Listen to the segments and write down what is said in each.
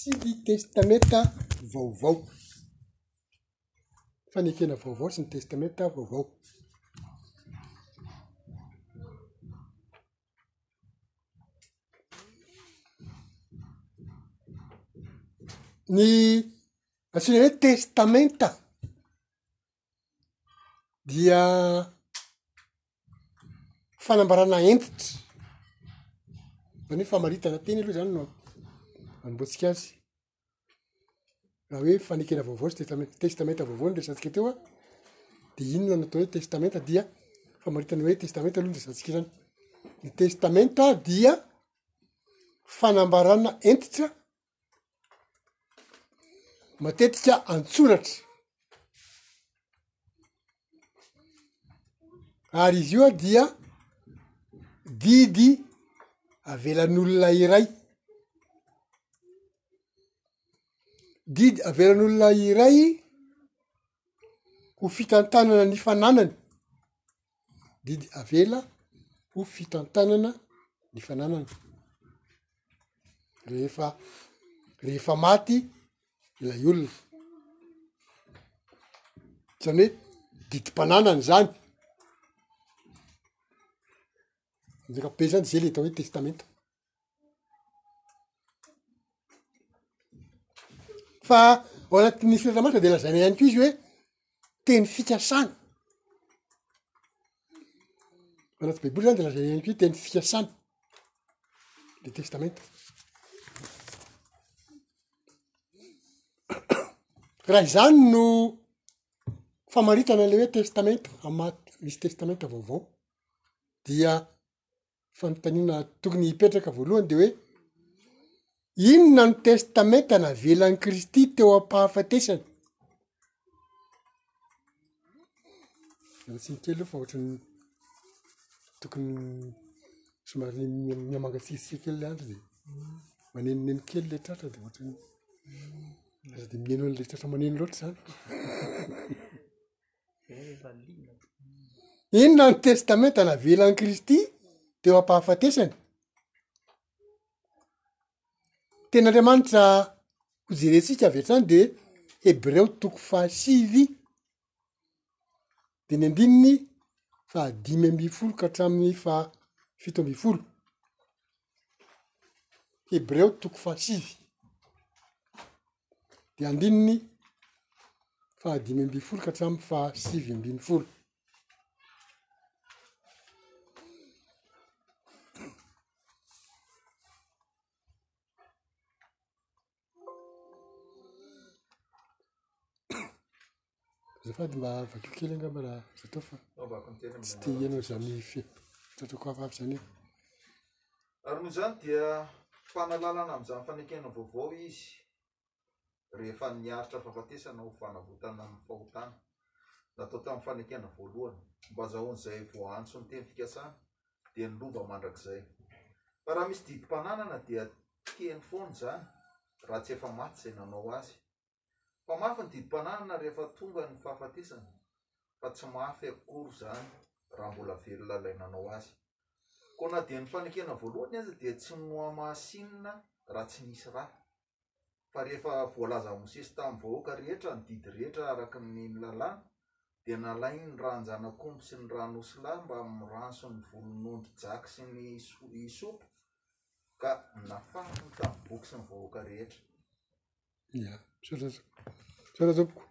sy ny Testamenta Vaovao. Fanekena vaovao sy ny Testamenta Vaovao. Ny antsoina hoe Testamenta. dia fanambarana hentitra zany hoe famaritana teny aloha zany no anombohantsika azy raha hoe fanekena vaovao sy testa- testamenta vaovao no resahantsika teo a de inona no atao hoe testamenta dia famaritana hoe testamenta aloha no resahantsika zany ny testamenta dia fanambarana hentitra matetika an-tsoratra ary izy io dia didy avelan'olona iray didy avelan'olona iray ho fitantanana ny fananany didy avela ho fitantanana ny fananana rehefa rehefa maty ilay olona zany hoe didim-pananana zany ny ankapobeny zany zay le atao hoe testamenta. fa ao anatin'ny soratra masina de lazaina ihany koa izy hoe teny fikasana anaty baiboly zany de lazaina ihany ko teny fikasana le testamenta raha izany no famaritana le hoe testamenta amy maha misy testamenta vaovao dia fanontaniana tokony hipetraka voalohany de hoe inona no testamenta navelan'i Kristy teo am-pahafatesany? Zany tsiny kely eo fa ohatran'ny tokony somary miha- mihamangatsiatsiaka kely le andro de manenoneno kely le tratra de ohatran'ny aza de mihaino an'le tratra maneno loatra zany. Inona ny testamenta navelan'i Kristy teo am-pahafatesany? Tenin'Andriamanitra ho jerentsika avy hatrany dia Hebreo toko fahasivy dimy ambininy fahadimy ambin'ny folo ka hatramin'ny fahafito ambin'ny folo. Hebreo toko fahasivy. dia andininy fahadimy ambin'ny folo ka hatramin'ny fahasivy ambin'ny folo. Azafady mba vakio kely angamba raha azo atao fa tsy te hihaino an'izany fitratrako hafahafa izany aho. Ary noho izany dia fanalalana amin'izany fanekena vaovao izy rehefa niaritra fahafatesana ho fanavotana ny fahotana natao tamin'ny fanekena voalohany. Mba azahoan'izay voaantso ny teny fikasana dia ny lova mandrakizay. Fa raha misy didim-pananana dia teny foana izany raha tsy efa maty izay nanao azy. fa mafy ny didim-pananana rehefa tonga ny fahafatesana, fa tsy mafy akory izany raha mbola velona ilay nanao azy. Koa na dia ny fanekena voalohany aza dia tsy nohamasinina raha tsy nisy ra, fa rehefa voalazan'i Mosesy tamin'ny vahoaka rehetra ny didy rehetra araka ny Lalàna, dia nalainy ny ran-janakomby sy ny ran'osilahy mba miranso ny volon'ondry jaky sy ny hisopa, ka nafafiny tamin'ny boky sy ny vahoaka rehetra. Ia, misaotra misaotra tompoko.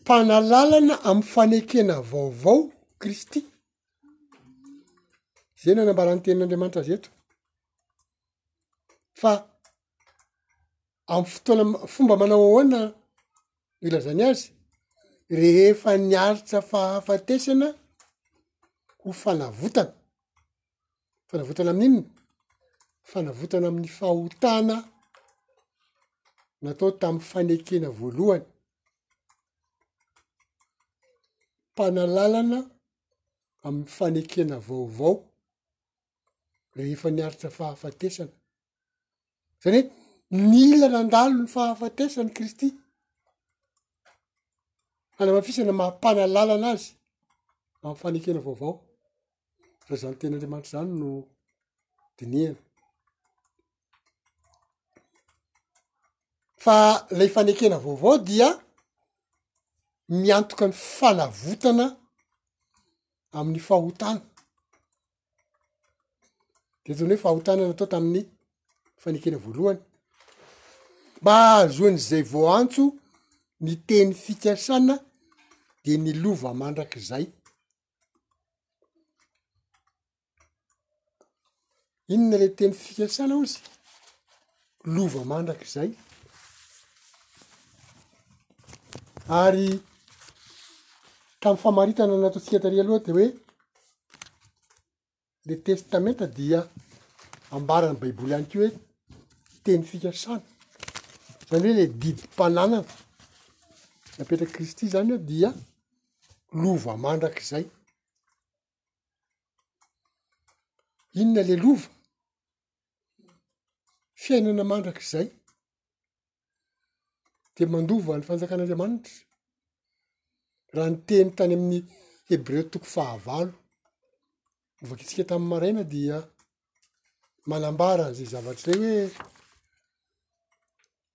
Mpanalalana amin'ny fanekena vaovao Kristy. Zay no anambaran'ny tenin'Andriamanitra azy eto fa amin'ny fotoana ma- fomba manao ahoana no ilazany azy? Rehefa niaritra fahafatesana ho fanavotana. Fanavotana amin'ny inona? Fanavotana amin'ny fahotana natao tamin'ny fanekena voalohany. Mpanalalana amin'ny fanekena vaovao rehefa niaritra fahafatesana. Zany hoe nila nandalo ny fahafatesany Kristy, fanamafisana mampana lalana azy amin'ny fanekena vaovao, fa zany teny Andriamanitra zany no dinihana. Fa lay fanekena vaovao dia miantoka ny fanavotana amin'ny fahotana. dia tokony hoe fahotana natao tamin'ny fanekena voalohany mba hahazoan'izay vao antso ny teny fikasana dia ny lova mandrak'izay inona le teny fikasana ozy lova mandrakizay, ary tamin'ny famaritana nataontsika tary aloha de hoe le testamenta dia ambaran'ny baiboly ihany koa hoe teny fikasana, zany hoe le didim-pananana napetrak'i Kristy zany hoe dia lova mandrakizay, inona le lova? fiainana mandrakizay, dia mandova ny fanjakan'Andriamanitra, raha ny teny tany amin'ny Hebreo toko fahavalo, novakintsika tamin'ny maraina dia manambara an'izay zavatra izay hoe,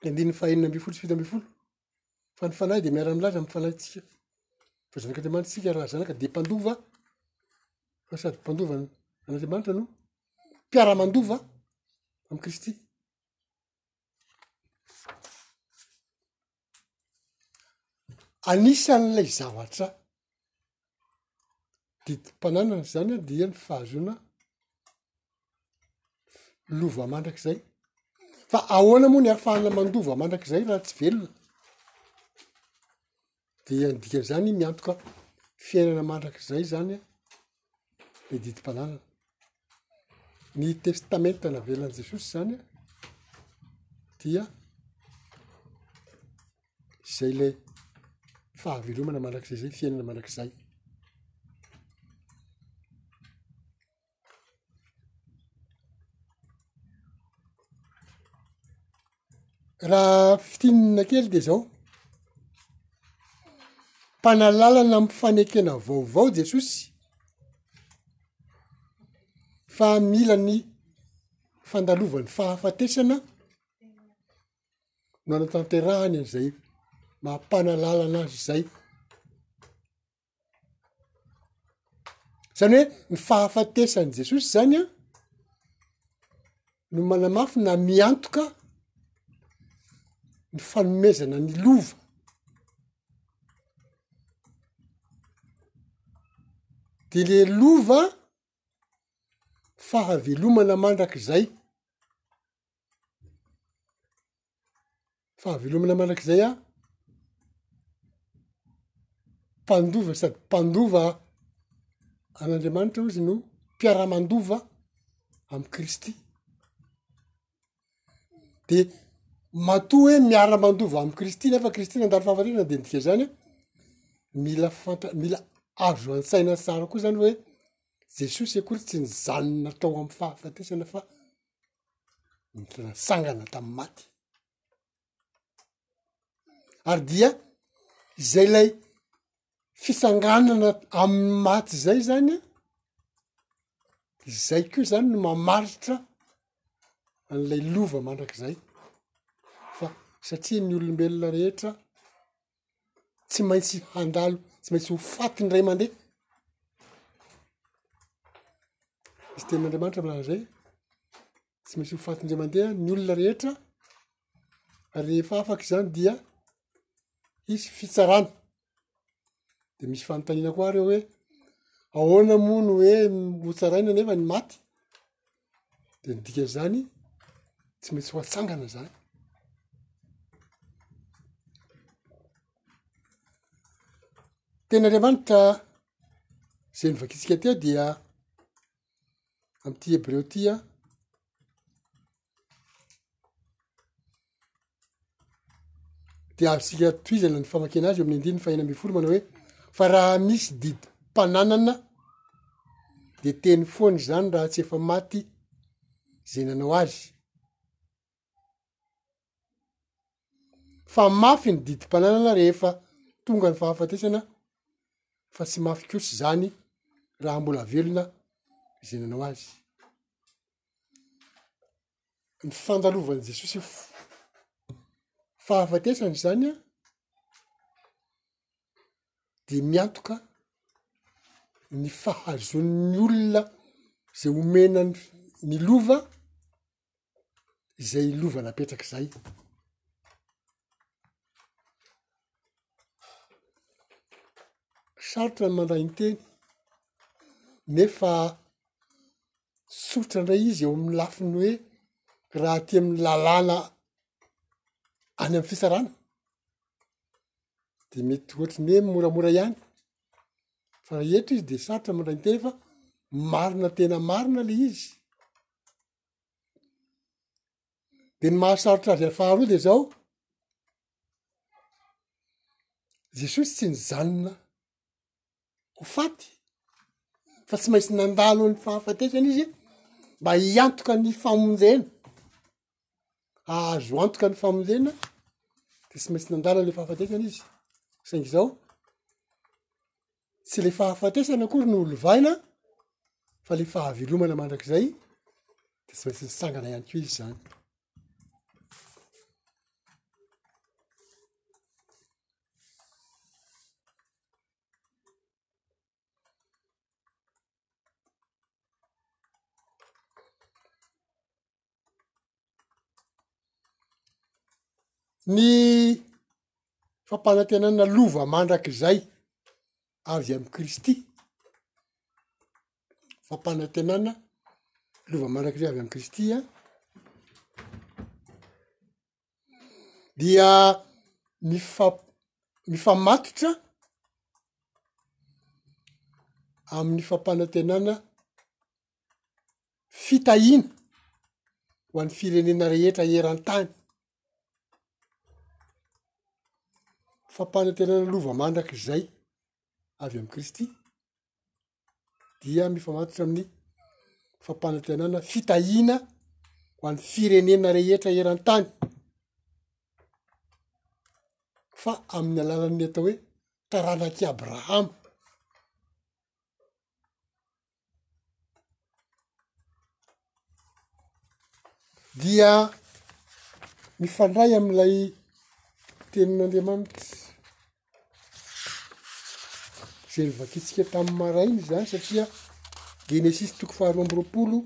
ny andininy fahenina ambin'ny folo sy fito ambin'ny folo. Fa ny fanahy dia miara-milaza amin'ny fanahintsika. Fa zanak'Andriamanitra isika raha zanaka dia mpandova, fa sady mpandova an'Andriamanitra no mpiara-mandova amin'i Kristy. Anisan'ilay zavatra didim-pananana izany an dia ny fahazoana lova mandrakizay fa ahoana moa ny hahafahana mandova mandrakizay raha tsy velona dia ny dikan'izany miantoka fiainana mandrakizay zany an ny didim-pananana ny testamenta navelan'i Jesosy izany dia izay ilay fahavelomana mandrakizay izay, fiainana mandrakizay. Raha fintinina kely de zao, mpanalalana amin'ny fanekena vaovao Jesosy fa mila ny fandalovany fahafatesana no anatanterahany an'izay maha-mpanalalana azy zay. zany hoe ny fahafatesan'i jesosy zany an no manamafy na miantoka ny fanomezana ny lova de le lova fahavelomana mandrak'izay Fahavelomana mandrakizay aho, mpandova sady mpandova an'Andriamanitra aho izy no mpiara-mandova amin'i Kristy, de matoa hoe miara-mandova amin'i Kristy nefa Kristy nandalo fahafatesan de midika zany hoe mila fanta- mila azo an-tsaina tsara koa zany hoe Jesosy akory tsy nijanona tao amin'ny fahafatesana fa ny fnatsangana tamin'ny maty ary dia izay lay fitsanganana amin'ny maty zay zany a izay koa zany no mamaritra an'ilay lova mandrakizay fa satria ny olombelona rehetra tsy maintsy handalo tsy maintsy ho faty ny ray aman-dreny, misy tenin'Andriamanitra milaza izay, tsy maintsy ho faty indray mandeha ny olona rehetra ary rehefa afaka izany dia hisy fitsarana, de misy fanontaniana koa ary eo hoe ahoana moa no hoe hotsaraina anefa ny maty? de ny dikan'izany tsy maintsy ho atsangana zany tena andriamanitra zay novakintsika teo dia am'ity hebreo ty a de azontsika tohizana ny famakiana azy eo amin'ny andininy fahena ambin'ny folo manao hoe fa raha misy didim-pananana de teny foana izany raha tsy efa maty zay nanao azy fa mafy ny didim-pananana rehefa tonga ny fahafatesana fa tsy mafy kosa izany raha mbola velona zay nanao azy ny fandalovan'i Jesosy io fahafatesana izany an, dia miantoka ny fahazoan'ny olona izay omena ny f- ny lova izay lova napetraka izay. Sarotra ny mandain-teny nefa. tsotra indray izy eo amin'ny lafiny hoe raha aty amin'ny lalàna any amin'ny fitsarana de mety ohatry ny hoe moramora ihany fa raha eto izy de sarotra mandray an-teny fa marina tena marina le izy de ny mahasarotra azy faharoa de zao jesosy tsy nijanona ho faty fa tsy maintsy nandalo ny fahafatesana izy mba hiantoka ny famonjena ahazo antoka ny famonjena de tsy maintsy nandalo an'le fahafatesana izy saingy zao tsy le fahafatesana akory no holovaina fa le fahavelomana mandrak'izay de tsy maintsy nitsangana ihany ko izy zany Ny fampanantenana lova mandrakizay avy amin'i Kristy, fampanantenana lova mandrakizay avy amin'i Kristy an. dia mifa-mifamatotra amin'ny fampanantenana fitahiana ho an'ny firenena rehetra eran-tany, fampanantenana lova mandrakizay avy amin'i Kristy. dia mifamatotra amin'ny fampanantenana fitahiana ho an'ny firenena rehetra eran-tany fa amin'ny alalan'ny atao hoe taranak'i Abrahama. dia mifandray amin'ilay tenin'Andriamanitra izay novakintsika tamin'ny maraina izany satria Genesisy toko faharoa amby roapolo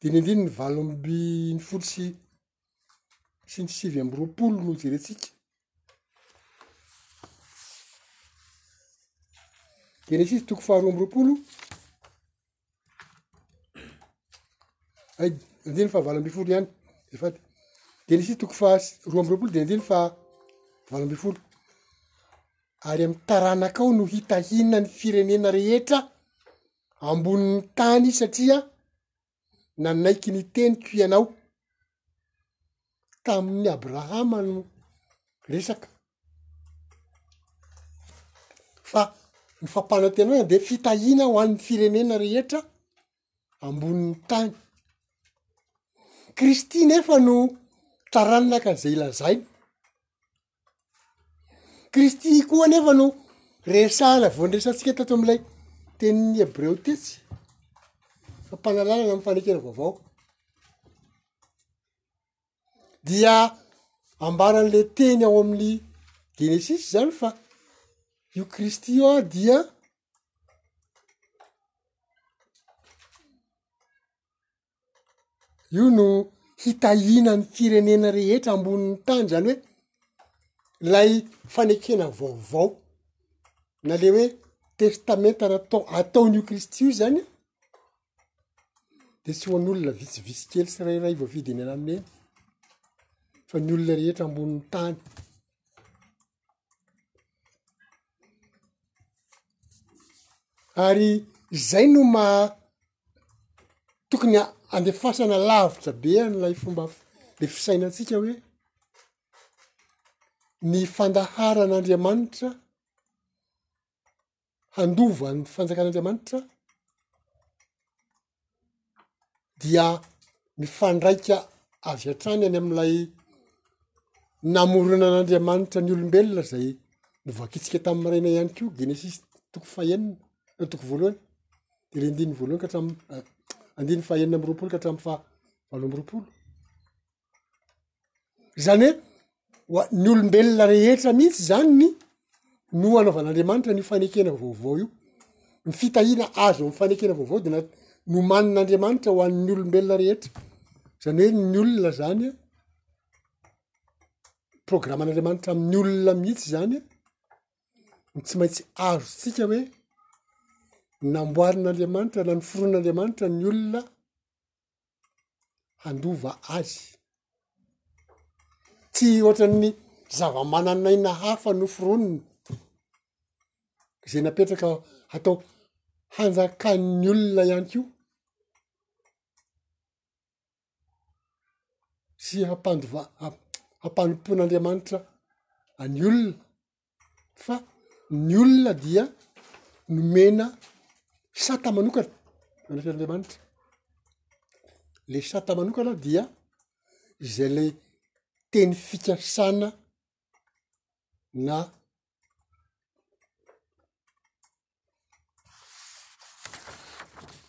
dimy ambin'ny valo ambin'ny folo sy sy ny sivy amby roapolo no jerentsika. Genesisy toko faharoa amby roapolo, ay andininy fahavalo ambin'ny folo ihany efady. Genesisy toko faha roa amby roapolo de andininy faha valo ambin'ny folo. Ary amy taranakao no hitahiana ny firenena rehetra ambonin'ny tany satria nanaiky ny teniko ianao, tamin'i Abrahama no resaka, fa ny fampanantenana dia fitahiana ho an'ny firenena rehetra ambonin'ny tany. Kristy nefa no taranaka izay lazainy. Kristy koa anefa no resahana vao niresahantsika tato amin'ilay tenin'ny hebreo tetsy fa mpanalalana amin'ny fanekena vaovao dia ambaran'le teny ao amin'ny genesisy zany fa io kristy io aho dia io no hitahiana ny firenena rehetra ambonin'ny tany zany hoe lay fanekena vaovao na le hoe testamenta natao ataon'io kristy io zany de tsy ho an'olona vitsivitsy kely tsirairay voafidy eny anaminy eny fa ny olona rehetra ambonin'ny tany ary izay no maha tokony andefasana lavitra be an'ilay fomba be fisainantsika hoe ny fandaharan'Andriamanitra. handova ny fanjakan'Andriamanitra dia mifandraika avy hatrany any amin'ilay namorona an'Andriamanitra ny olombelona zay novakintsika tamin'ny rainay ihany koa genesisy toko fahenina na toko voalohany de le ndiny voalohany ka hatramin'ny andiny fahenina amby roapolo ka hatramin'ny faha valo amby roapolo zany hoe ho a- ny olombelona rehetra mihitsy zany ny no anaovan'andriamanitra an'io fanekena vaovao io ny fitahiana azo amy fanekena vaovao de na- nomanin'andriamanitra ho an'ny olombelona rehetra zany hoe ny olona zany an programan'andriamanitra amin'ny olona mihitsy zany an ny tsy maintsy azontsika hoe namboarin'andriamanitra na noforon'andriamanitra ny olona handova azy. Tsy ohatran'ny zava-manan'aina hafa noforoniny izay napetraka hatao hanjakan'ny olona ihany koa sy hampandova- hamp- hampanimpoan'Andriamanitra any olona. fa ny olona dia nomena sata manokana any fiain'andriamanitra le sata manokana dia izay le teny fikasana na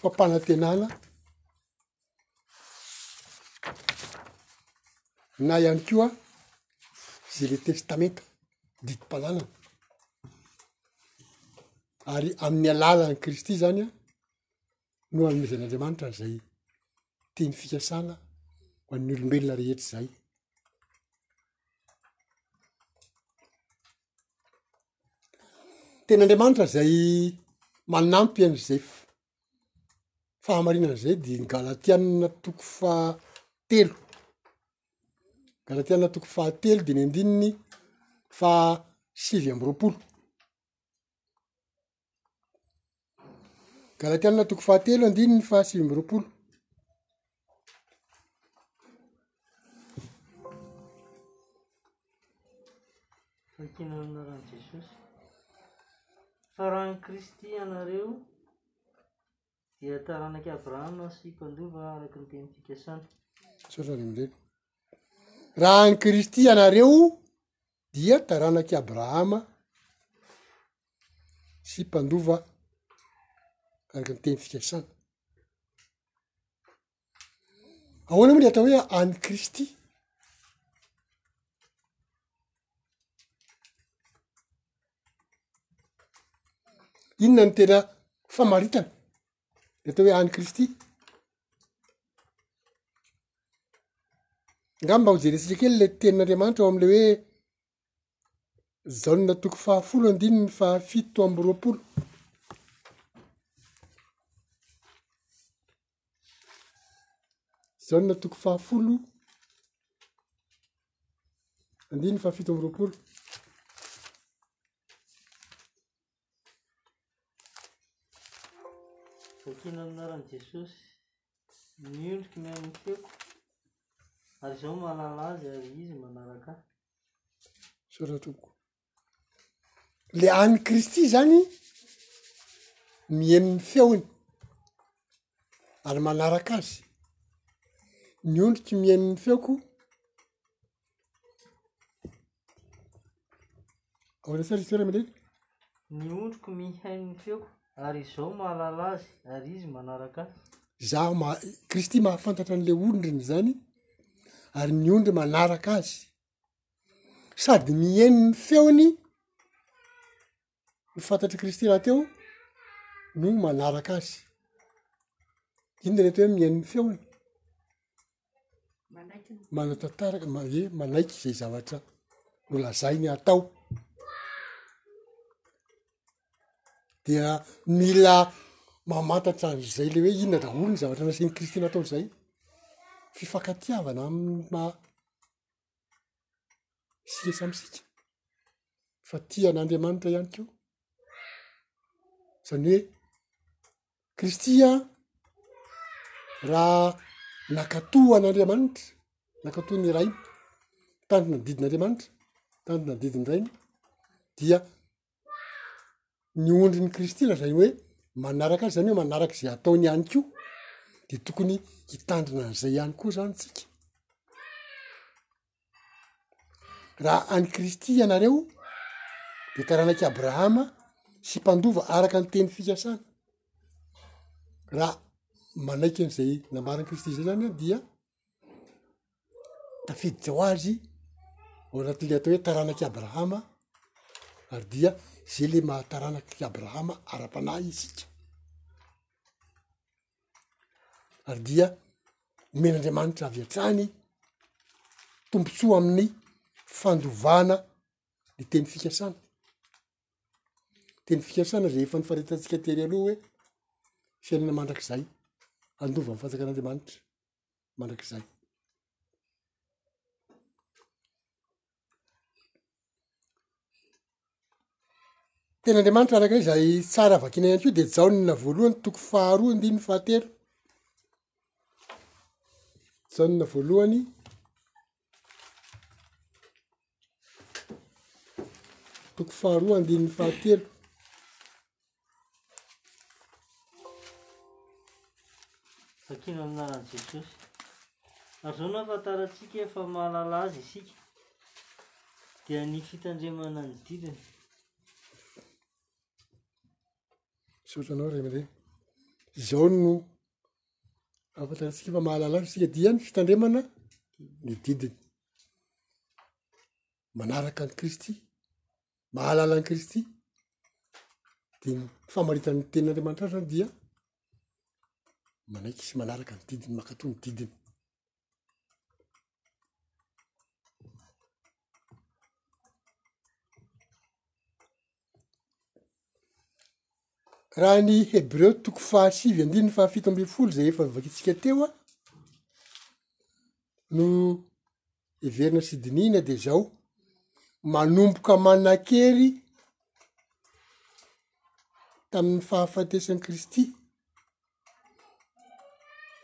fampanantenana na ihany koa zay le testamenta didim-pananana ary amin'ny alalan'i Kristy zany an no anomezan'Andriamanitra an'izay teny fikasana ho an'ny olombelona rehetra izay. tena andriamanitra zay manampy an'izay fahamarinana zay de ny galatianina toko faha telo galatianina toko faha telo de ny andininy faha sivy amby roapolo Galatiana toko fahatelo andiny ny fahasivy amby roapolo. Ny tena anaran'i Jesosy. Fa raha an'i Kristy ianareo, dia taranak'i Abrahama sy mpandova araka ny teny fikasana. Misaotra ny amindreko. Raha an'i Kristy ianareo dia taranak'i Abrahama sy mpandova araka ny teny fikasana. ahoana moa ny atao hoe any kristy inona ny tena famaritana ny atao hoe any kristy nga mba ho jeresentsika kely le tenin'andriamanitra ao am'le hoe Jaona toko fahafolo andininy fahafito amby roapolo. Jaona toko fahafolo andininy fahafito amby roapolo. Vakina amin'ny anaran'i Jesosy ny ondriko mihaino ny feoko, ary izao mahalala azy ary izy manaraka ahy. Misaotra tompoko. Le an'i Kristy zany mihaino ny feony ary manaraka azy. Ny ondriko mihaino ny feoko. Ahoana sary izy Ramilay? Ny ondriko mihaino ny feoko, ary izaho mahalala azy, ary izy manaraka ahy. Izaho ma Kristy mahafantatra an'ilay ondriny izany, ary ny ondry manaraka azy. Sady mihaino ny feony ny fantatr'i Kristy rahateo no manaraka azy. Inona reto hoe mihaino ny feony? Manatantara, e manaiky izay zavatra nolazainy atao. Dia mila mamantatra an'izay le hoe inona daholo ny zavatra nasian'i Kristy natao izay. Fifankatiavana amin'ny maha isika samy isika fa tia an'Andriamanitra ihany koa zany hoe Kristy a raha nakato an'Andriamanitra nakato ny Rainy, mitandrina ny didin'Andriamanitra, mitandrina ny didin'ny Rainy dia ny ondrin'i Kristy lazainy hoe manaraka azy, zany hoe manaraka izay ataony ihany koa, de tokony hitandrina an'izay ihany koa zany tsika, raha any Kristy ianareo de taranak'i Abrahama sy mpandova araka ny teny fikasany, raha manaiky an'izay nambaran'i Kristy zay zany aho dia. tafiditra ho azy ao anatin'ilay atao hoe taranak'i Abrahama ary dia zay le maha taranak'i Abrahama ara-panahy isika ary dia omen'Andriamanitra avy hatrany tombontsoa amin'ny fandovana ny teny fikasana, teny fikasana zay efa nifaritantsika tery aloha hoe fiainana mandrakizay handova ny fanjakan'Andriamanitra. mandrakizay. Teny Andriamanitra araka izay tsara vakina ihany koa de jaona voalohany toko faharoa andininy fahatelo. Jaona voalohany Toko faharoa andininy fahatelo. Vakina amin'ny anaran'i Jesosy. Ary izao no ahafantarantsika efa mahalala azy isika, dia ny fitandremana ny didiny. Misaotra anao Ray aman-dreny. Izao no Ahafantarantsika fa mahalala azy isika dia ny fitandremana ny didiny. Manaraka an'i Kristy, mahalala an'i Kristy, dia ny famaritan'ny tenin'Andriamanitra azy zany dia manaiky sy manaraka ny didiny, mankatò ny didiny. Raha ny Hebreo toko fahasivy andininy fahafito ambin'ny folo zay efa novakintsika teo an, no heverina sy dinihina de zao, manomboka manan-kery tamin'ny fahafatesan'i Kristy.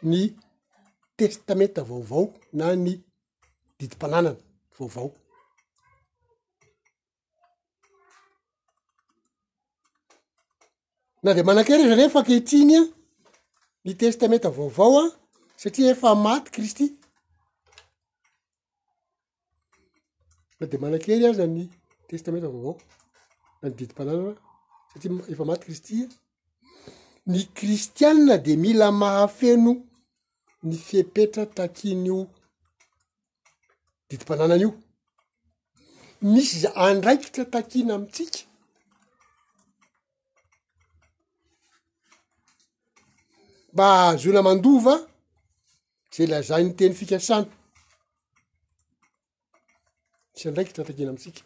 ny testamenta vaovao na ny didim-pananana vaovao. Na dia manan-kery aza nefa ankehitriny an ny testamenta vaovao an satria efa maty Kristy. Na dia manan-kery aza ny Testamenta Vaovao na ny didim-pananana satria efa maty Kristy, ny kristianina dia mila mahafeno ny fepetra takian'io didim-pananana io. Misy andraikitra takiana amintsika. mba hahazoana mandova ze lazain'ny teny fikasana tsy andraikitra takina amintsika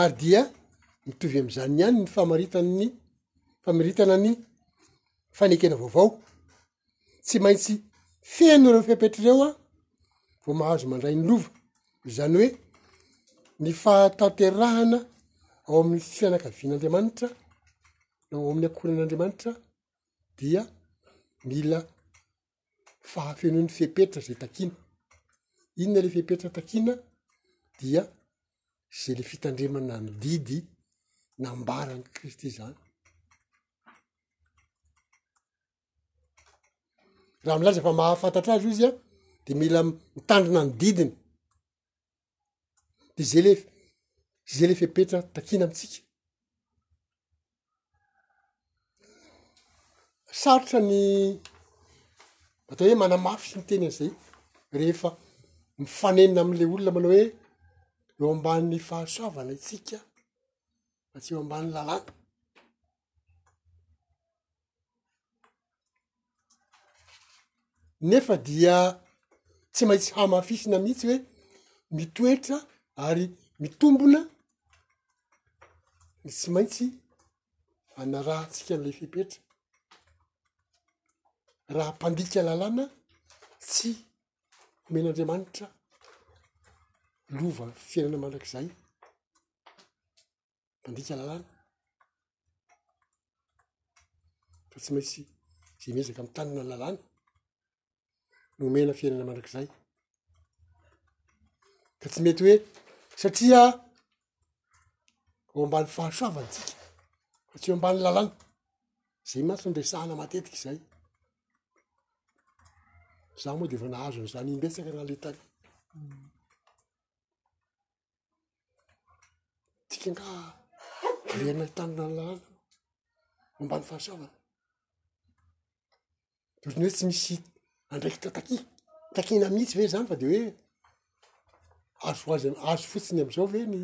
ary dia mitovy am'izany ihany ny famaritan'ny famiritana ny fanekena vaovao tsy maintsy feno ireo fepetra ireo aho vao mahazo mandray ny lova, izany hoe ny fahatanterahana ao amin'ny fianakavian'Andriamanitra na ao amin'ny ankohonan'Andriamanitra dia mila fahafenoan'ny fepetra zay takiana, inona le fepetra takiana? Dia ze le fitandremana ny didy nambaran'i Kristy zany. raha milaza fa mahafantatra azy izy a de mila mitandrina ny didiny de zay le zay le fepetra takiana amintsika sarotra ny atao hoe manamafy sy miteny an'izay rehefa mifanenina am'le olona manao hoe eo amban'ny fahasoavana itsika fa tsy eo amban'ny lalàna nefa dia tsy maintsy hamafisina mihitsy hoe mitoetra ary mitombona ny tsy maintsy anarahantsika an'ilay fepetra raha mpandika lalàna tsy omen'Andriamanitra lova fiainana mandrakizay. mpandika lalàna fa tsy maintsy zay miezaka mitanina ny lalàna no omena fiainana mandrakizay ka tsy mety hoe satria eo ambany fahasoavany tsika fa tsy eo ambany lalàna zay mantsy no resahana matetika izay za moa de efa nahazo an'izany imbetsaka raha le tany dikan-draha averina an-tany lalina ambany fahasoavana, ohatry ny hoe tsy misy andraikitra takia takiana mihitsy ve zany fa de hoe azo hoazy azo fotsiny amizao ve ny.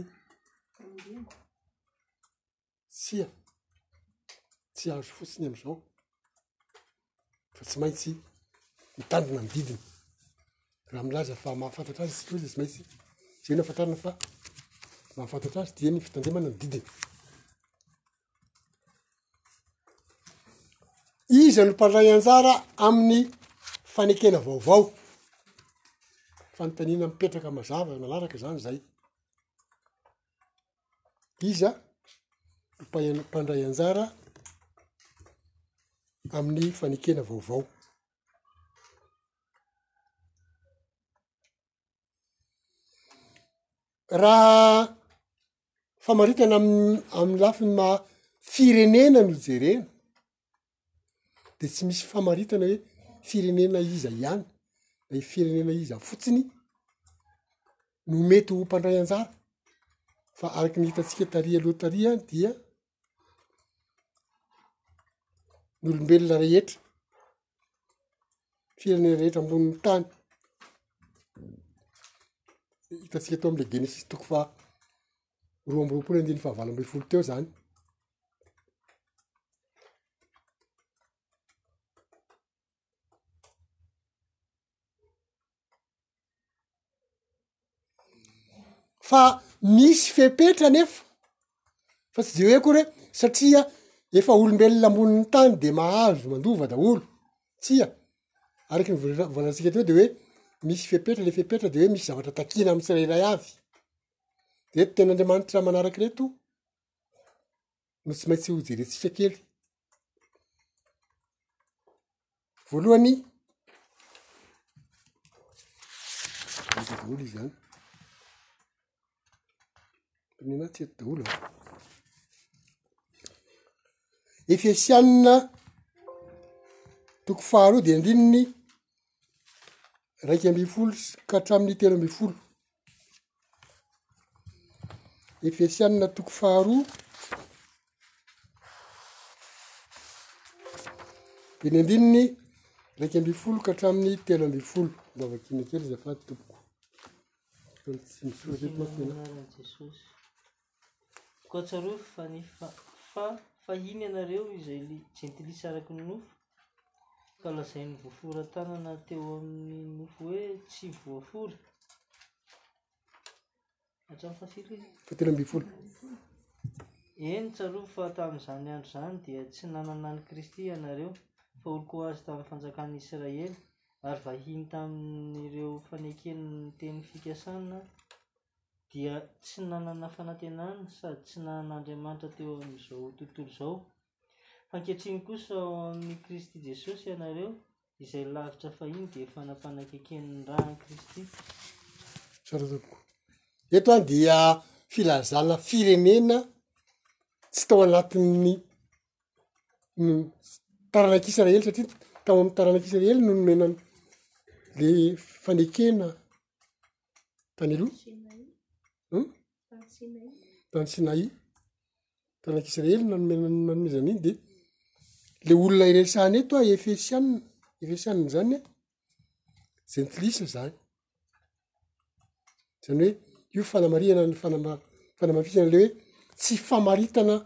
Tsia, tsy azo fotsiny amin'izao fa tsy maintsy mitandrina ny didiny, raha milaza fa mahafantatra azy isika hoe izy tsy maintsy izay no ahafantarana fa mahafantatra azy dia ny fitandremana ny didiny. Iza no mpandray anjara amin'ny fanekena vaovao? Fanontaniana mipetraka mazava manaraka izany izay. Iza no mpandray anjara amin'ny fanekena vaovao? Raha famaritana amin'ny lafiny maha firenena no jerena. de tsy misy famaritana hoe firenena iza ihany na firenena iza fotsiny no mety ho mpandray anjara fa araky ny hitantsika tary aloha tary any dia ny olombelona rehetra firenena rehetra ambonin'ny tany hitantsika eto amle genesisy toko faha roa amby roapolo andininy fahavalo ambin'ny folo teo zany fa misy fepetra nefa fa tsy zay hoe akory hoe satria efa olombelona ambonin'ny tany de mahazo mandova daholo tsia araky ny volatsika teo de hoe misy fepetra le fepetra de hoe misy zavatra takina amy tsirairay avy Ireto tenin'Andriamanitra manaraka ireto no tsy maintsy hojerentsika kely. Voalohany, izy daholo izy any. Ny anaty eto daholo. Efesianina toko faharoa dia andininy iraika ambin'ny folo ka hatramin'ny telo ambin'ny folo. Efesianina toko faharoa diny andininy iraika ambin'ny folo ka hatramin'ny telo ambin'ny folo mba vakina kely zafady tompoko. Jesosy. Koa tsarovy fa ny fa fahiny ianareo izay jentilisa araka ny nofo, ka lazain'ny voaforan-tanana teo amin'ny nofo hoe tsy voafora. Hatramin'ny fahafito izy. Fahatelo ambin'ny folo. Eny, tsarovy fa tamin'izany andro izany dia tsy nanana an'i Kristy ianareo, fa olon-kohazy tamin'ny fanjakan'ny Israely, ary vahiny tamin'ireo fanekeny ny teny fikasana dia tsy nanana fanantenana sady tsy nanan'Andriamanitra teo amin'izao tontolo izao. Fa ankehitriny kosa ao amin'i Kristy Jesosy ianareo, izay lavitra fahiny dia fanapanakeken'ny ran'i Kristy. Tsara tokoa. Eto an dia filazana firenena tsy tao anatin'ny ny- taranak'Israely satria tao amin'ny taranak'Israely no nomena ny- le fanekena. tany aloha tany sinai tanak' israely nanomenanomezana iny de le olona iresahany eto a efesiana efesiana zany a jentilisa zany zany hoe io fanamarihana ny fanama- fanamafisana le hoe tsy famaritana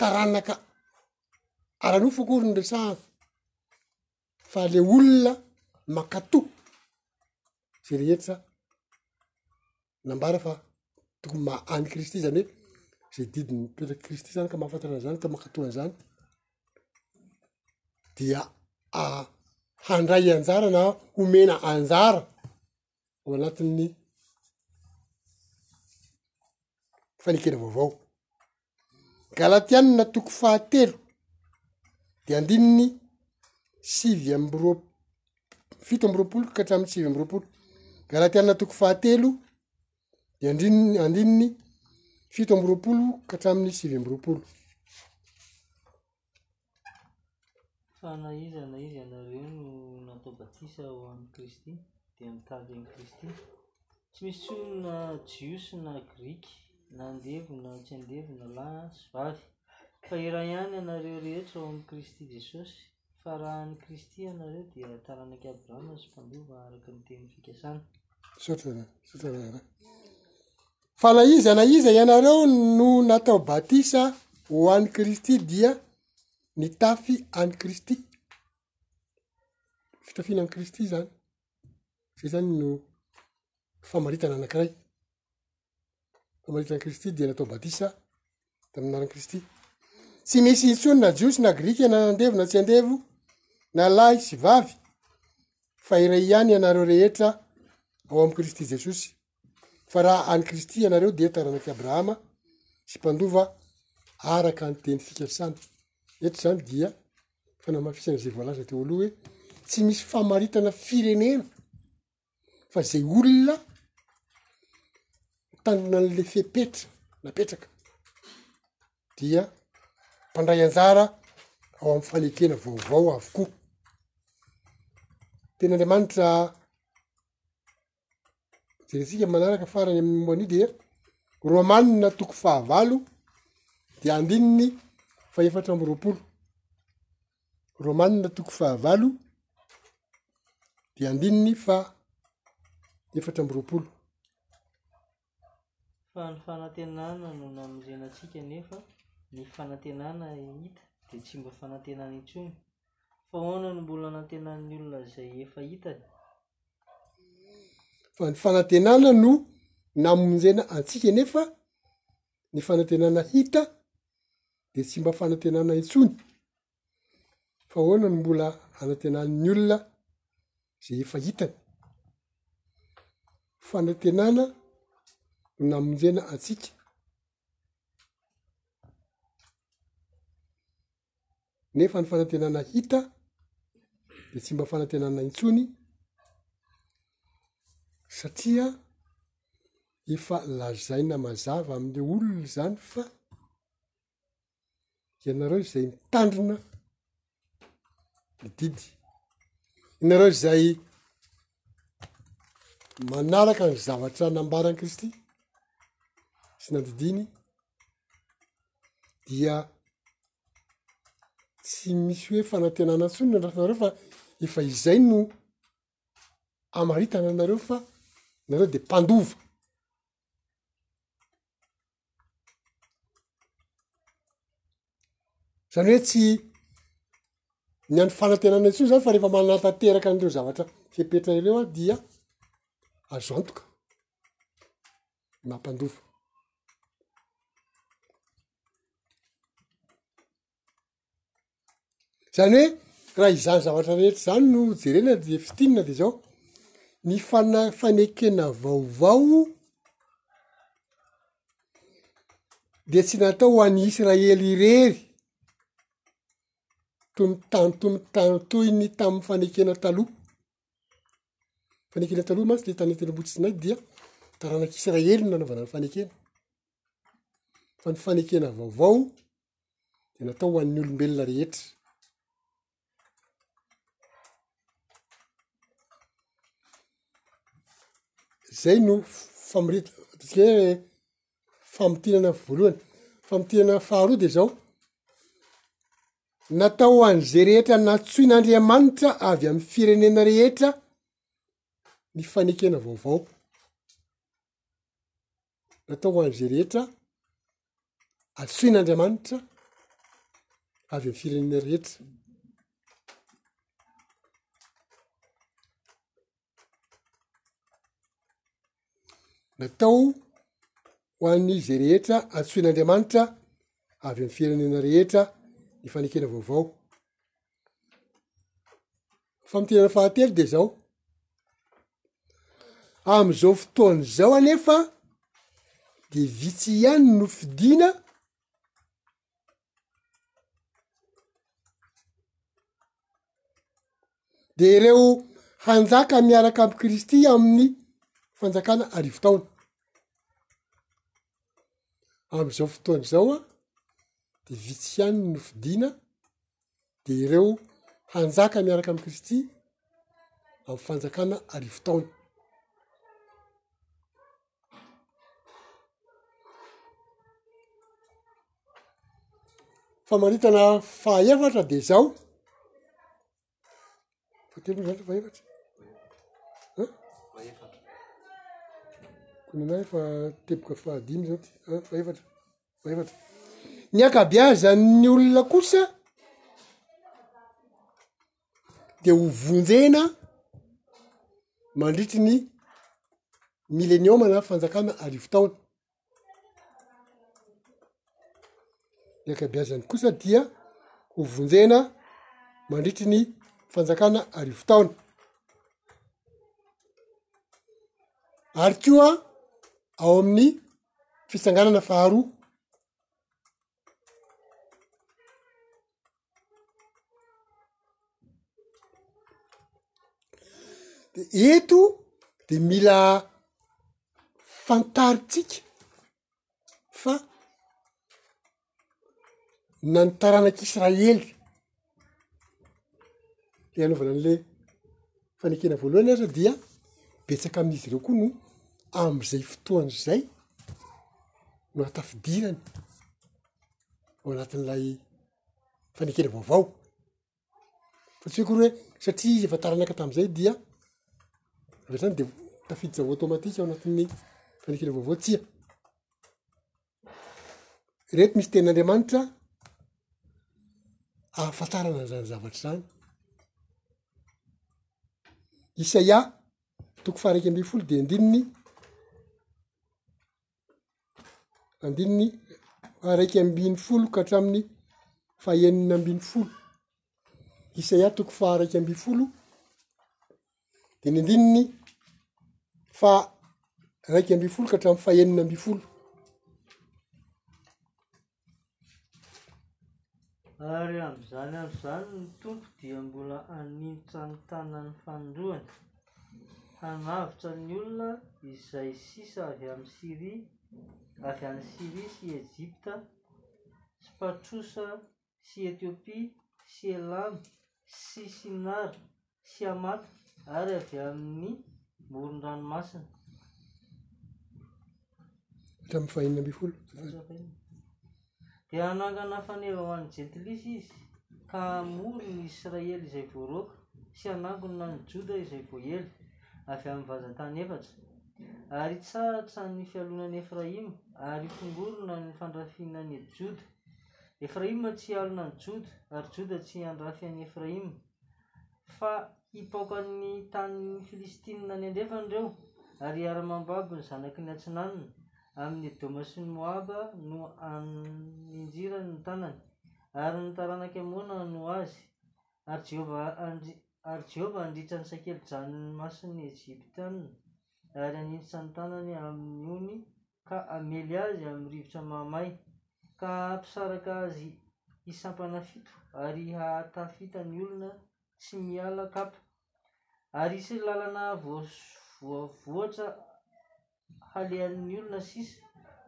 taranaka ara-nofo akory ny resahana fa le olona mankatò ze rehetra nambara fa tokony ma- any kristy zany hoe ze didiny mipetraky kristy zany ka mahafantatra an'zany ka mankatò an'zany dia a- handray anjara na homena anjara ao anatin'ny fanekena vaovao. Galatianina toko fahatelo de andininy sivy amby roa fito amby roapolo ka hatramin'ny sivy amby roapolo. Galatianina toko fahatelo de andrininy andininy fito amby roapolo ka hatramin'ny sivy amby roapolo. Fa na iza na iza ianareo no natao batisa ho an'i Kristy, dia mitady an'i Kristy. Tsy misy intsony na Jiosy na Grika, na andevo na tsy andevo, na lahy sy vavy, fa iray ihany ianareo rehetra ao amin'i Kristy Jesosy. Fa raha an'i Kristy ianareo, dia taranak'i Abrahama sy mpandova araka ny tenin'ny fikasana. Fa na iza na iza ianareo no natao batisa ho an'i Kristy dia nitafy an'i Kristy. Fitafiana an'i Kristy zany. Zay zany no famaritana anakiray. Famaritana an'i Kristy dia natao batisa. tamin'ny anaran'i Kristy. Tsy misy intsony na jiosy na grika na andevo na tsy andevo na lahy sy vavy fa iray ihany ianareo rehetra ao amin'i Kristy Jesosy. Fa raha an'i Kristy ianareo dia taranak'i Abrahama sy mpandova araka ny teny fikasana. Eto izany dia fanamafisana izay voalaza teo aloha hoe tsy misy famaritana firenena fa zay olona mitandrina an'le fepetra napetraka dia mpandray anjara ao amin'ny fanekena vaovao avokoa, tena Andriamanitra jerentsika manaraka farany amin'ny momba an'io dia Romanina toko fahavalo dia andininy fahefatra amby roapolo. Romanina toko fahavalo dia andininy fa efatra amby roapolo. Fa ny fanantenana no namonjena antsika nefa ny fanantenana hita dia tsy mba fanantenana intsony. Fa ahoana no mbola anantenan'ny olona izay efa hitany? Fa ny fanantenana no namonjena antsika nefa ny fanantenana hita de tsy mba fanantenana intsony, fa ahoana no mbola anantenan'ny olona zay efa hitany? Fanantenana no namonjena antsika. nefa ny fanantenana hita de tsy mba fanantenana intsony satria efa lazaina mazava amle olona zany fa ianareo izay mitandrina ny didy ianareo izay manaraka ny zavatra nambaran'i kristy sy nandidiny dia tsy misy hoe fanantenana intsony ny andrasanareo fa efa izay no amaritana anareo fa nareo de mpandova zany hoe tsy ny any fanantenana intsony zany fa rehefa manatanteraka an'ireo zavatra fepetra ireo aho dia azo antoka. mampandova. Zany hoe raha izany zavatra rehetra izany no jerena dia fintinina de zao, ny fana- fanekena vaovao de tsy natao ho an'i Israely irery, toy ny tan- toy ny tan- toy ny tamin'ny fanekena taloha. Fanekena taloha mantsy le tany telo ambotsinay dia taranak'i Israely no nanaovana ny fanekena. Fa ny fanekena vaovao dia natao ho an'ny olombelona rehetra. Zay no famorita ataontsika hoe famotirana voalohany. Famotirana faharoa de zao, natao ho an'izay rehetra nantsoin'Andriamanitra avy amin'ny firenena rehetra ny fanekena vaovao. Natao ho an'izay rehetra antsoin'Andriamanitra avy amin'ny firenena rehetra. Natao ho an'ny izay rehetra antsoin'Andriamanitra avy amin'ny firenena rehetra ny fanekena vaovao. Famintinana fahatelo de zao. Am'izao fotoana izao anefa de vitsy ihany no fidina dia ireo hanjaka miaraka amin'i Kristy amin'ny fanjakana arivo taona, amin'izao fotoana izao an de vitsy ihany no fidina de ireo hanjaka miaraka amin'i Kristy amin'ny fanjakana arivo taona. Famaritana fahaefatra dia izao, fahatelo moa zany sa fahaefatra? An? Fahefatra. Koa ny anay fa teboka fahadimy zao ty, an fahefatra, fahefatra. Ny ankabeazan'ny olona kosa de ho vonjena mandritry ny mileniôma mba na fanjakana arivo taona, ny ankabeazany kosa dia ho vonjena mandritry ny fanjakana arivo taona, ary koa ao amin'ny fitsanganana faharoa. de eto de mila fantaritsika fa na ny taranak'israely Te hanaovana an'le fanekena voalohany aza dia betsaka amin'izy ireo koa no amin'izay fotoana izay no hatafidirany ao anatin'ilay fanekena vaovao, fa tsy hoe akory hoe satria izy efa taranaka tamin'izay dia avy hatrany dia tafiditra ho automatique ao anatin'ny fanekena vaovao, tsia. Ireto misy tenin'Andriamanitra ahafantarana an'izany zavatra izany. Isaia toko faha-iraika ambin'ny folo dia andininy andininy faha-iraika ambin'ny folo ka hatramin'ny faha-enina ambin'ny folo. Isaia toko faha iraika ambin'ny folo dia ny andininy faha iraika ambin'ny folo ka hatramin'ny faha enina ambin'ny folo. Ary amin'izany andro izany ny Tompo dia mbola hanitsa ny tanan'ny fanindroany, hanavotra ny olona izay sisa avy amin'i Syria, avy any Syria sy Ejipta, sy Patrosa sy Etiopia sy Elama sy Sinara sy Hamata ary avy amin'ny moron-dranomasina. Hatramin'ny fahenina ambin'ny folo. Dia hanangana faneva ho an'ny Jentilisa izy, ka hamory ny Israely izay voaroaka sy hanangona ny Joda izay voaely avy amin'ny vazan-tany efatra. Ary hitsahatra ny fialonan'i Efraima ary hifongorona ny fandrafiana an'i Joda. Efraima tsy hialona an'i Joda, ary Joda tsy handrafy an'i Efraima, fa hipaoka ny tanin'ny Filistinina any andrefana ireo, ary hiara-mambabo ny zanaky ny atsinanana, amin'i Edoma sy ny Moaba no haninjirany ny tanany, ary ny taranak'i Amona hanoa azy. Ary Jehovah handritra ny sakeli-drànony masin'ny Egyptiana, ary haninjitra ny tanany amin'ny ony, ka hamely azy amin'ny rivotra mahamay, ka hampisaraka azy hisampana fito, ary hahatafita ny olona tsy miala kapa, ary hisy lalana voavoatra halehan'ny olona sisa,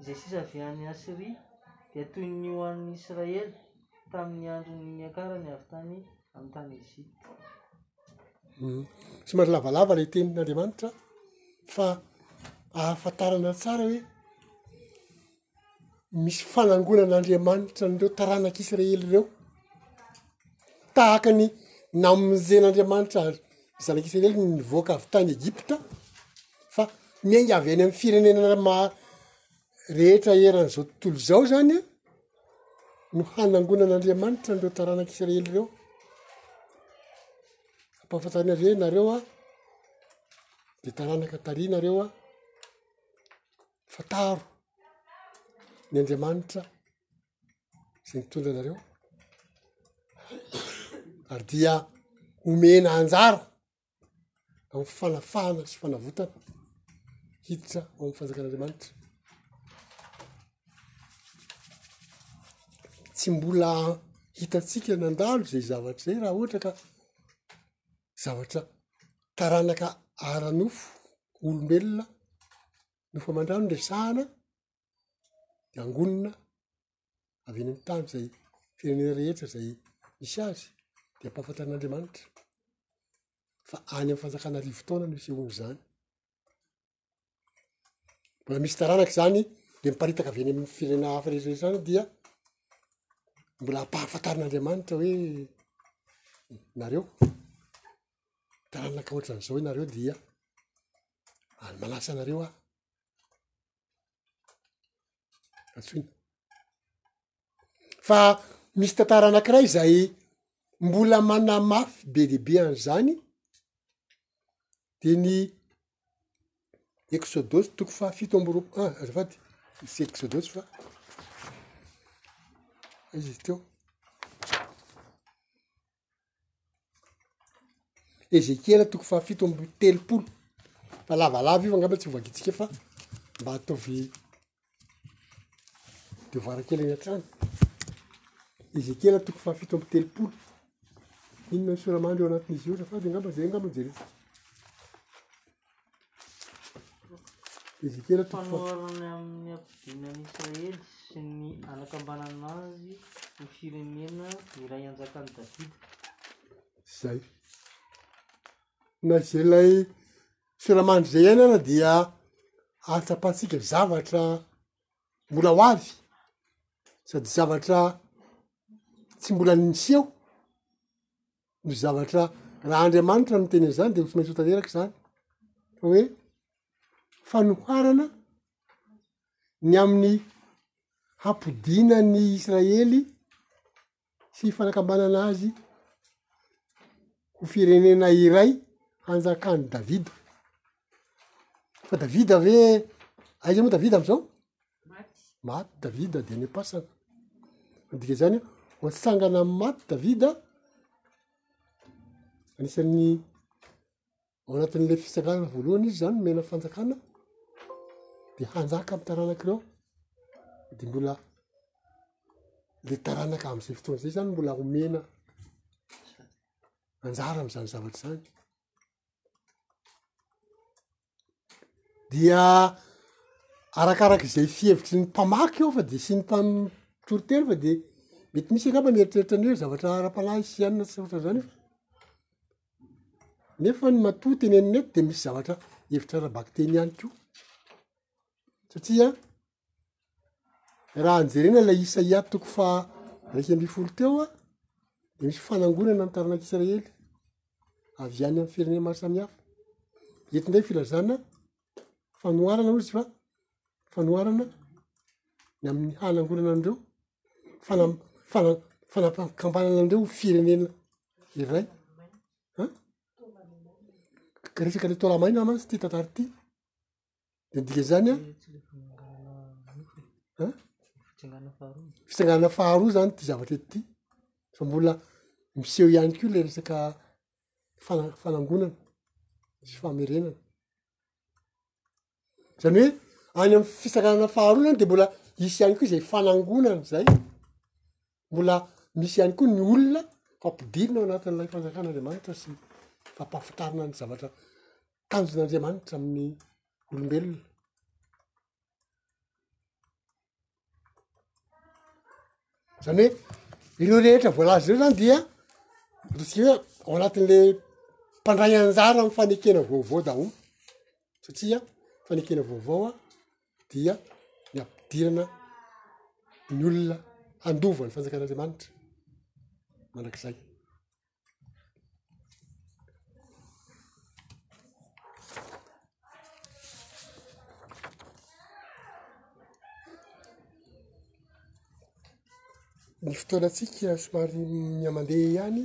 izay sisa avy any Asyria, dia toy ny ho an'ny Israely tamin'ny andron'ny niakarany avy tany Egypta. amin'ny tany Egypta. Hum. Somary lavalava ilay tenin'Andriamanitra fa ahafantarana tsara hoe misy fanangonan'Andriamanitra an'ireo taranak'Israely ireo tahaka ny namonjen'Andriamanitra ny zanak'Israely nivoaka avy tany Egypta fa miainga avy any amin'ny firenena ma- rehetra eran'izao tontolo izao izany an, no hanangonan'Andriamanitra an'ireo taranak'Isiraely ireo. Ampahafantariny azy hoe nareo an, dia taranaka tarihy nareo an, fa taro ny Andriamanitra izay nitondra anareo, ary dia omena anjara amin'ny fanafahana sy fanavotana hiditra ao amin'ny fanjakan'Andriamanitra. Tsy mbola hitantsika nandalo izay zavatra izay raha ohatra ka zavatra taranaka ara-nofo olombelona nofo aman-drano resahana, miangonina, avy eny amin'ny tany izay firenena rehetra izay misy azy dia ampahafantarin'Andriamanitra fa any amin'ny fanjakana arivo taona no isehoany izany. Mbola misy taranaka izany dia miparitaka avy eny amin'ny firenena hafa rehetra rehetra any dia mbola ampahafantarin'Andriamanitra hoe nareo taranaka ohatran'izao ianareo dia any manasa anareo aho. asoina fa misy tantara anakiray zay mbola manamafy be dia be an'izany de ny exodosy toko faha fito amby roa ah azafady sy exodosy fa aiza izy teo Ezekiela toko fahafito amby telopolo, fa lavalava io angamba tsy ho vakintsika eo fa mba ataovy devoara kely any an-trano, Ezekiela toko fahafito amby telopolo, inona ny sora-mandry ao anatin'izy io azafady angamba zay angamba no jerentsika. Fanoharana amin'ny habibiana an'i Israely sy ny hanakambanana azy ho firenena iray anjakan'i Davida. Izay. Na izay ilay firamany izay ihany aza dia ahatsapantsika zavatra mbola ho avy sady zavatra tsy mbola niseho. ny zavatra raha Andriamanitra no miteny an'izany dia tsy maintsy ho tanteraka izany fa hoe fanoharana ny amin'ny hampodinan'ny Israely sy fanakambanana azy ho firenena iray hanjakan'i Davida, fa Davida ve aiza moa Davida am'izao? Maty Davida dia nepasana. Midika izany hoe hoatsangana amin'ny maty Davida, anisan'ny ao anatin'ilay fitsanganana voalohany izy izany nomena fanjakana, dia hanjaka amin'ny taranak'ireo, dia mbola le taranaka amin'izay fotoana izay izany mbola homena anjara amin'izany zavatra izany. dia arakaraka izay fihevitry ny mpamaky ao fa de sy ny mpam- toriteny fa de mety misy angamba mieritreritra ny hoe zavatra ara-panahy sy anona sy ohatran'izany io fa nefa ny matoa tenenina eto de misy zavatra hevitra ara-bakiteny ihany koa satria Raha jerena ilay Isaia toko faha iraika ambin'ny folo teo dia misy fanangonana ny taranak'i Israely avy any amin'ny firenena maro samihafa. Eto indray filazana fanoharana hoy izy fa fanoharana ny amin'ny hanangonana an'ireo fana- fana- fanapahan-kambanana an'ireo ho firenena iray. An? Resaka ilay taola maina mantsy ity tantara ity. de dika zany an fitsangana faharoa zany ty zavatra ety ty fa mbola miseho ihany ko le resaka fana- fanangonana sy famerenana zany hoe any amy fisanganana faharoa zany de mbola hisy ihany koa zay fanangonana zay mbola misy ihany koa ny olona fa ampidirina ao anatin'ilay fanjakan'Andriamanitra sy fampahafantarana ny zavatra tanjon'Andriamanitra amin'ny olombelona. Zany hoe ireo rehetra voalaza ireo zany dia ataontsika hoe ao anatin'le mpandray anjara amy fanekena vaovao daholo satria fanekena vaovao a. dia ny hampidirana ny olona handova ny fanjakan'Andriamanitra mandrakizay. Ny fotoanantsika somary miha-mandeha ihany.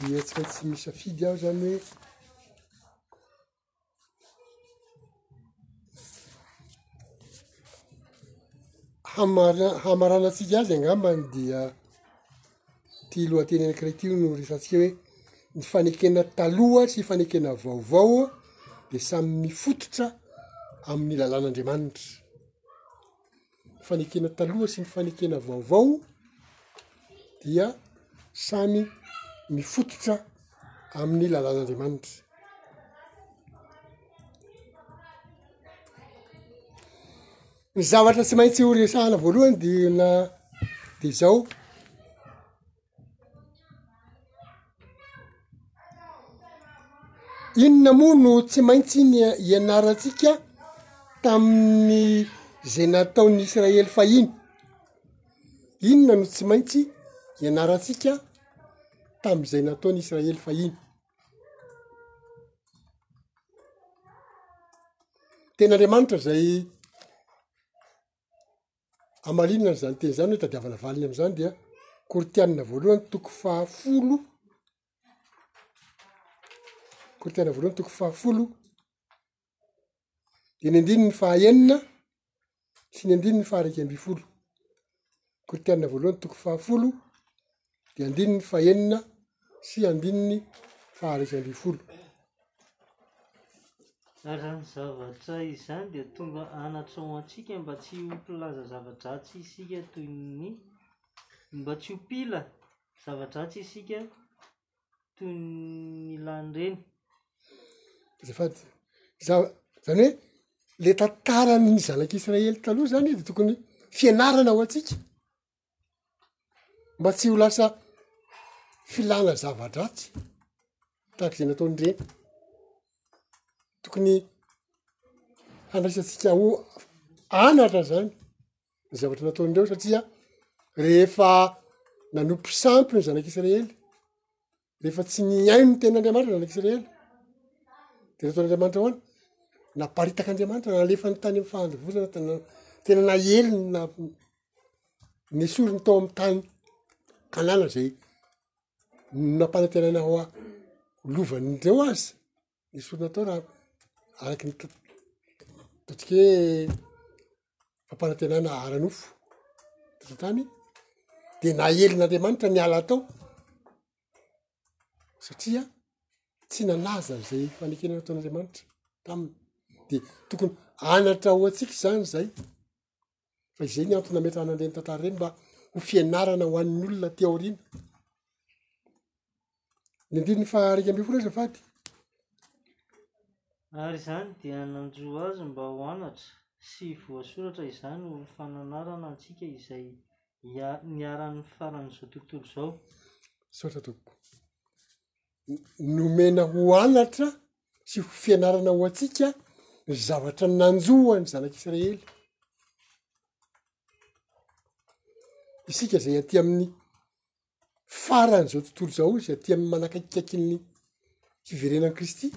dia tsy maintsy misafidy aho zany hoe hamara- hamaranantsika azy angambany dia ty lohateny anankiray ty no resahantsika hoe ny fanekena taloha sy fanekena vaovao dia samy mifototra amin'ny lalàn'Andriamanitra. fanekena taloha sy ny fanekena vaovao dia samy mifototra amin'ny lalàn'Andriamanitra. Ny zavatra tsy maintsy horesahana voalohany dia na dia izao. Inona moa no tsy maintsy ny ianarantsika tamin'ny ze nataon'ny Israely fahiny? Inona no tsy maintsy ianarantsika tam'izay nataon'ny Israely fahiny? Tena Andriamanitra zay. Hamalinina an'izany teny izany hoe tadiavana valiny amin'izany dia Kortianina voalohany toko fahafolo Kortianina voalohany toko fahafolo dia ny andininy fahaenina sy ny andininy faha iraika ambin'ny folo Kortianina voalohany toko fahafolo dia andininy fahenina sy andininy faharaika ambin'ny folo. Ary ny zavatra izany dia tonga anatsoa ho antsika mba tsy ho mpilaza zava-dratsy isika toy ny mba tsy ho mpila zava-dratsy isika toy ny lany reny. Azafady. Za- Zany hoe le tantaran'ny zanak'Israely taloha zany dia tokony fianarana ho antsika. mba tsy ho lasa filana zava-dratsy tahaka izay nataony ireny, tokony handraisantsika ho anatra zany ny zavatra nataony ireo satria rehefa nanompo sampy ny zanak'isiraely rehefa tsy nihaino ny tenin'Andriamanitra zanak'i Israely de nataon'Andriamanitra ahoana? Naparitak'Andriamanitra nalefany tany amin'ny fahandivozana tena tena nahelony na nesoriny tao amin'ny tany Kanana zay nampanantenaina hoa lovan'ireo azy. Ny sorona atao raha araky ny ataontsika hoe fampanantenana ara-nofo teto an-tany dia naelin'Andriamanitra ny ala tao satria tsy nalaza an'izay fanekena nataon'Andriamanitra taminy, dia tokony anatra ho antsika izany izay. fa izay ny antony nametrahan'andreny tantara ireny mba ho fianarana ho an'ny olona aty aoriana ny andininy fa arika amby folo azafady ary izany dia nanjo azy mba ho anatra sy voasoratra izany ho fananarana antsika izay ia- niaran'ny faran'izao tontolo izao misaotra tompoko nomena ho anatra sy ho fianarana ho antsika ny zavatra nanjo an'ny zanak'i Israely. Isika izay aty amin'ny faran'izao tontolo izao izy aty amin'ny manakaikikaiky ny fiverenan'i Kristy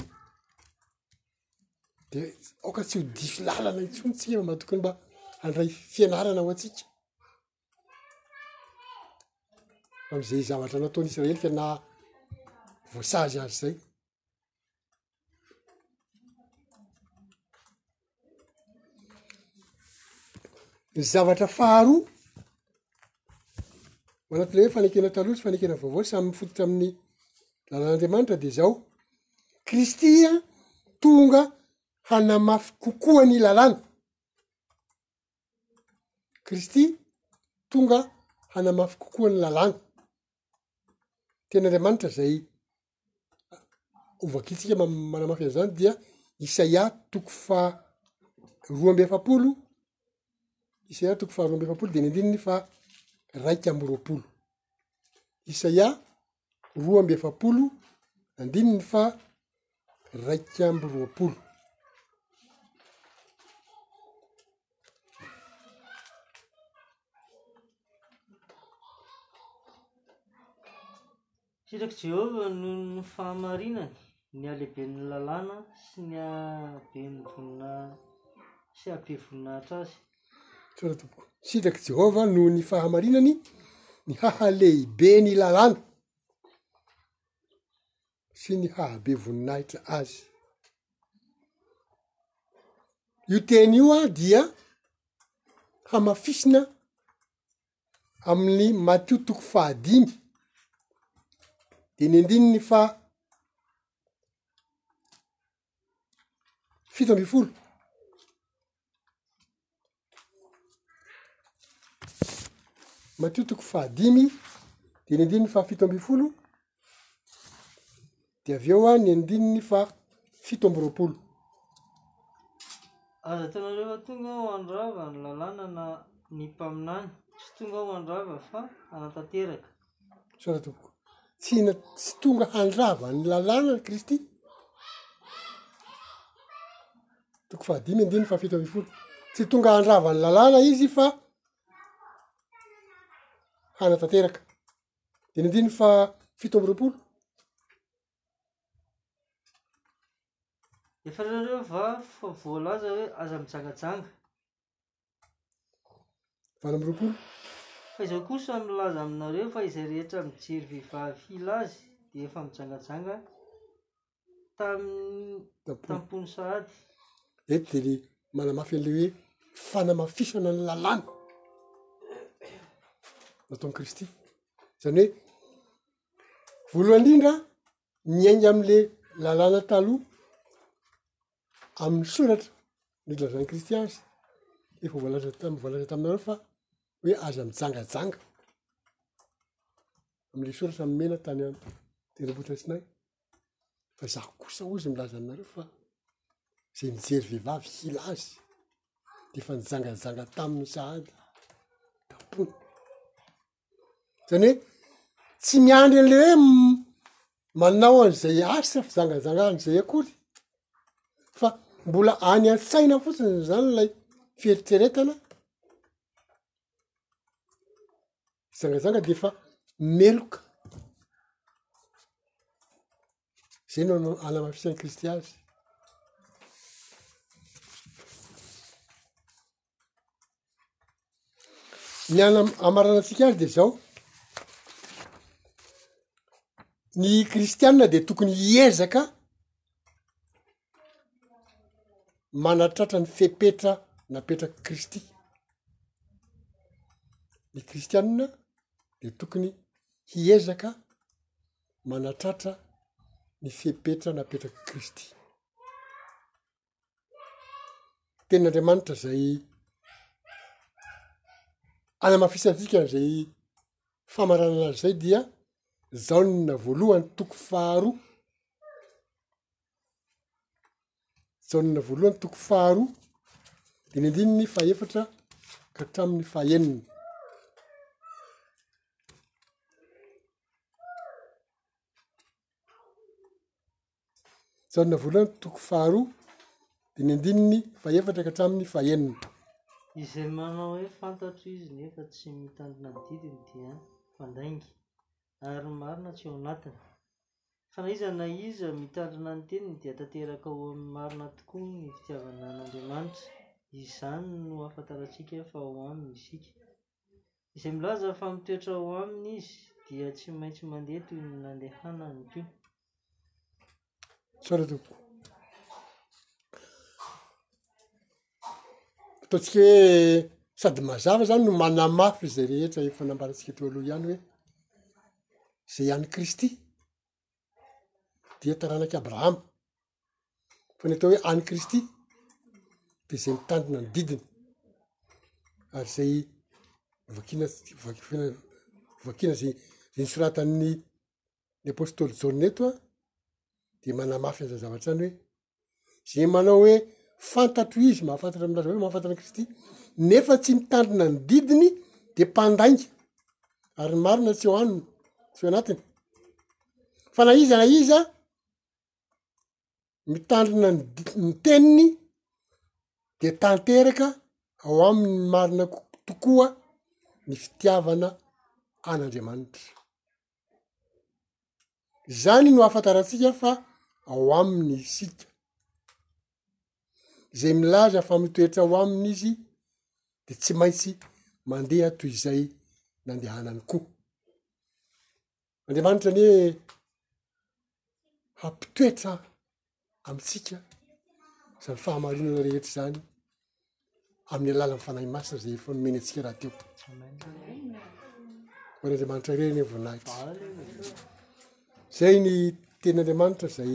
de aoka tsy ho diso lalana intsony tsika matoky ny mba handray fianarana ho antsika. am'izay zavatra nataony Israely ka naha voasazy azy zay. Ny zavatra faharoa, manatona hoe fanekena taloha sy fanekena vaovao samy mifototra amin'ny lalan'Andriamanitra de zao, Kristy an tonga hanamafy kokoa ny lalàna. Kristy tonga hanamafy kokoa ny lalàna. Teny Andriamanitra izay ho vakintsika manamafy an'izany dia Isaia toko faha roa amby efapolo, Isaia toko faha roa amby efapolo dimy ambininy faha iraika amby roapolo. Isaia roa amby efapolo andininy faha raika amby roapolo. Sitraky Jehovah noho ny fahamarinany, ny halehiben'ny lalàna sy ny haben'ny voninahitra sy haben'ny voninahitra azy. Tsotra tompoko. Sitrak'i Jehovah noho ny fahamarinany, ny hahalehiben'ny lalàna sy ny hahabe voninahitra azy. Io teny io a dia hamafisina amin'ny Matio toko fahadimy dia ny andininy fa fito ambin'ny folo. Matio toko fahadimy diny andininy fahafito ambin'ny folo de avy eo a ny andininy fa fito amby roapolo. Aza ataonao rehefa tonga aho handrava ny lalàna na ny mpaminany, tsy tonga aho handrava fa hanatanteraka. Sao tompoko. Tsy na- tsy tonga handrava ny lalàna ny Kristy. toko fahadimy andininy fa fito amby folo tsy tonga handrava ny lalàna izy fa hanatanteraka diny andininy fa fito amby roapolo efa reo reo va fa voalaza hoe aza mijangajanga Valo amby roapolo. Fa izao kosa milaza aminareo fa izay rehetra mijery vehivavy hila azy dia efa mijangajanga tamin'ny tampony sahady. Eto dia ny manamafy an'ilay hoe fanamafisana ny lalàna nataon'i Kristy. Izany hoe voalohany indrindra miainga amin'ilay lalàna taloha amin'ny soratra no ilazan'i Kristy azy, efa voalaza tam- voalaza taminareo fa hoe aza mijangajanga amin'ilay soratra nomena tany am- tendrombohitra Sinay, fa za kosa hozy milaza aminareo fa zay nijery vehivavy hila azy de efa nijangajanga taminy sahady tam-pony. zany hoe tsy miandry an'le hoe manao an'izay asa fizangazangana zay akory fa mbola any an-tsaina fotsiny zany lay fieritreretana zangazanga de efa meloka zay no ana- anamafisan'i kristy azy. Ny anam- hamaranantsika azy de zao, ny kristianina de tokony hiezaka manatratra ny fepetra napetrak'i Kristy, ny kristianina de tokony hiezaka manatratra ny fepetra napetrak'i Kristy. tenin'Andriamanitra izay anamafisantsika an'izay famaranana azy izay dia Jaona voalohany toko faharoa, Jaona voalohany toko faharoa dimy ambin'ny fahefatra ka hatramin'ny fahenina. Mijanona voalohany ny toko faharoa dia ny andininy fahefatra ka hatramin'ny fahenina. Izay manao hoe fantatro izy nefa tsy mitandrina ny didiny dia mpandainga, ary ny marina tsy ao anatiny. Fa na iza na iza mitandrina ny teniny dia tanteraka ho amin'ny marina tokoa ny fitiavana an'Andriamanitra. Izany no ahafantarantsika fa ao Aminy isika. Izay milaza fa mitoetra ao aminy izy dia tsy maintsy mandeha toy ny nandehanany teo. Tsara tompoko. Ataontsika hoe sady mazava zany no manamafy izay rehetra efa nambarantsika teo aloha ihany hoe, zay an'i Kristy dia taranak'i Abrahama, fa ny atao hoe an'i Kristy de zay mitandrina ny didiny ary zay vakina vak- vakina zay zay nosoratan'ny ny apôstôly Jaona eto a de manamafy an'izany zavatra zany hoe Zay manao hoe fantatro izy, mahafantatra milaza hoe mahafantatra an'i Kristy nefa tsy mitandrina ny didiny de mpandainga, ary ny marina tsy eo aminy, tsy eo anatiny. Fa na iza na iza mitandrina ny di- ny teniny de tanteraka ao aminy ny marina ko- tokoa ny fitiavana an'Andriamanitra. Izany no ahafantarantsika fa ao aminy isika. Izay milaza fa mitoetra ao aminy izy de tsy maintsy mandeha toy izay nandehanany koa. Andriamanitra anie hampitoetra amintsika izany fahamarinana rehetra izany amin'ny alalan'ny fanahy masina izay efa nomeny antsika raha teo hoany andriamanitra irey ny voninahitra zay ny teny andriamanitra zay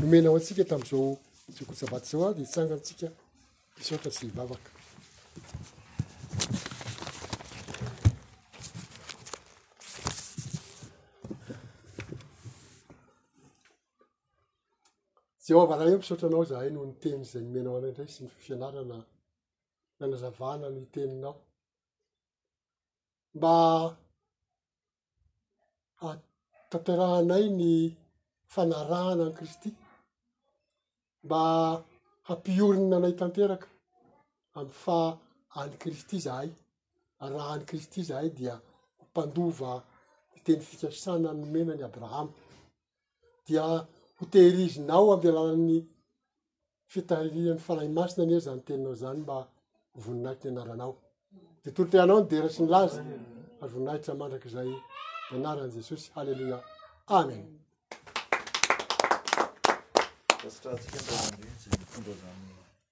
nomena ao antsika tamin'izao jokotsabaty zao a de hitsanga antsika misaotra sy hivavaka Jehovah Ray ô, misaotra Anao izahay noho ny Teny izay nomenao anay indray sy ny fianarana nanazavana ny Teninao. Mba hatanterahanay ny fanarahana an'i Kristy, mba hampihorina anay tanteraka amin'ny fa an'i Kristy izahay, ary raha an'i Kristy izahay dia ho mpandova ny teny fikasana nomena an'i Abrahama, dia ho tehirizinao amin'ny alalan'ny fitaririan'ny Fanahy Masina anie izany teninao izany mba ho voninahitry ny anaranao. Dia toro te hanao ny dera sy ny laza, ary voninahitra mandrakizay ny anaran'i Jesosy. Haleloia. Amen. Mankasitraka antsika Andriamanitra izay mitondra izany.